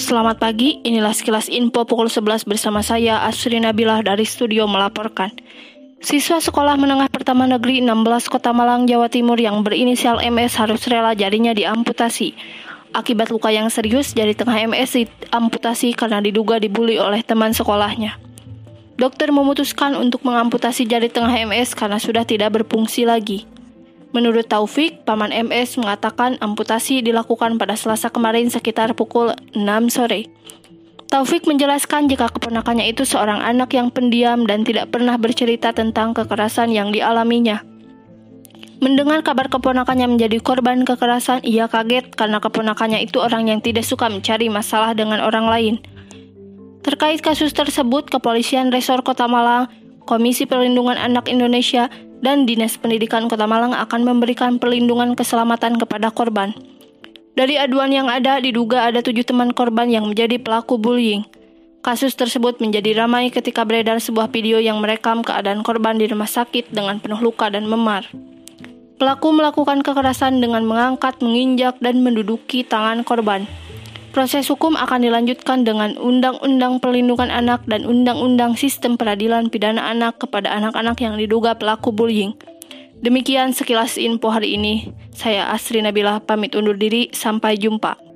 Selamat pagi, inilah sekilas info pukul 11 bersama saya Asri Nabilah dari studio melaporkan. Siswa sekolah menengah pertama negeri 16 Kota Malang, Jawa Timur yang berinisial MS harus rela jadinya diamputasi. Akibat luka yang serius, jari tengah MS diamputasi karena diduga dibully oleh teman sekolahnya. Dokter memutuskan untuk mengamputasi jari tengah MS karena sudah tidak berfungsi lagi. Menurut Taufik, Paman MS mengatakan amputasi dilakukan pada selasa kemarin sekitar pukul 6 sore. Taufik menjelaskan jika keponakannya itu seorang anak yang pendiam dan tidak pernah bercerita tentang kekerasan yang dialaminya. Mendengar kabar keponakannya menjadi korban kekerasan, ia kaget karena keponakannya itu orang yang tidak suka mencari masalah dengan orang lain. Terkait kasus tersebut, Kepolisian Resor Kota Malang, Komisi Perlindungan Anak Indonesia, dan Dinas Pendidikan Kota Malang akan memberikan perlindungan keselamatan kepada korban. Dari aduan yang ada, diduga ada tujuh teman korban yang menjadi pelaku bullying. Kasus tersebut menjadi ramai ketika beredar sebuah video yang merekam keadaan korban di rumah sakit dengan penuh luka dan memar. Pelaku melakukan kekerasan dengan mengangkat, menginjak, dan menduduki tangan korban. Proses hukum akan dilanjutkan dengan Undang-Undang Perlindungan Anak dan Undang-Undang Sistem Peradilan Pidana Anak kepada anak-anak yang diduga pelaku bullying. Demikian sekilas info hari ini. Saya Asri Nabila pamit undur diri. Sampai jumpa.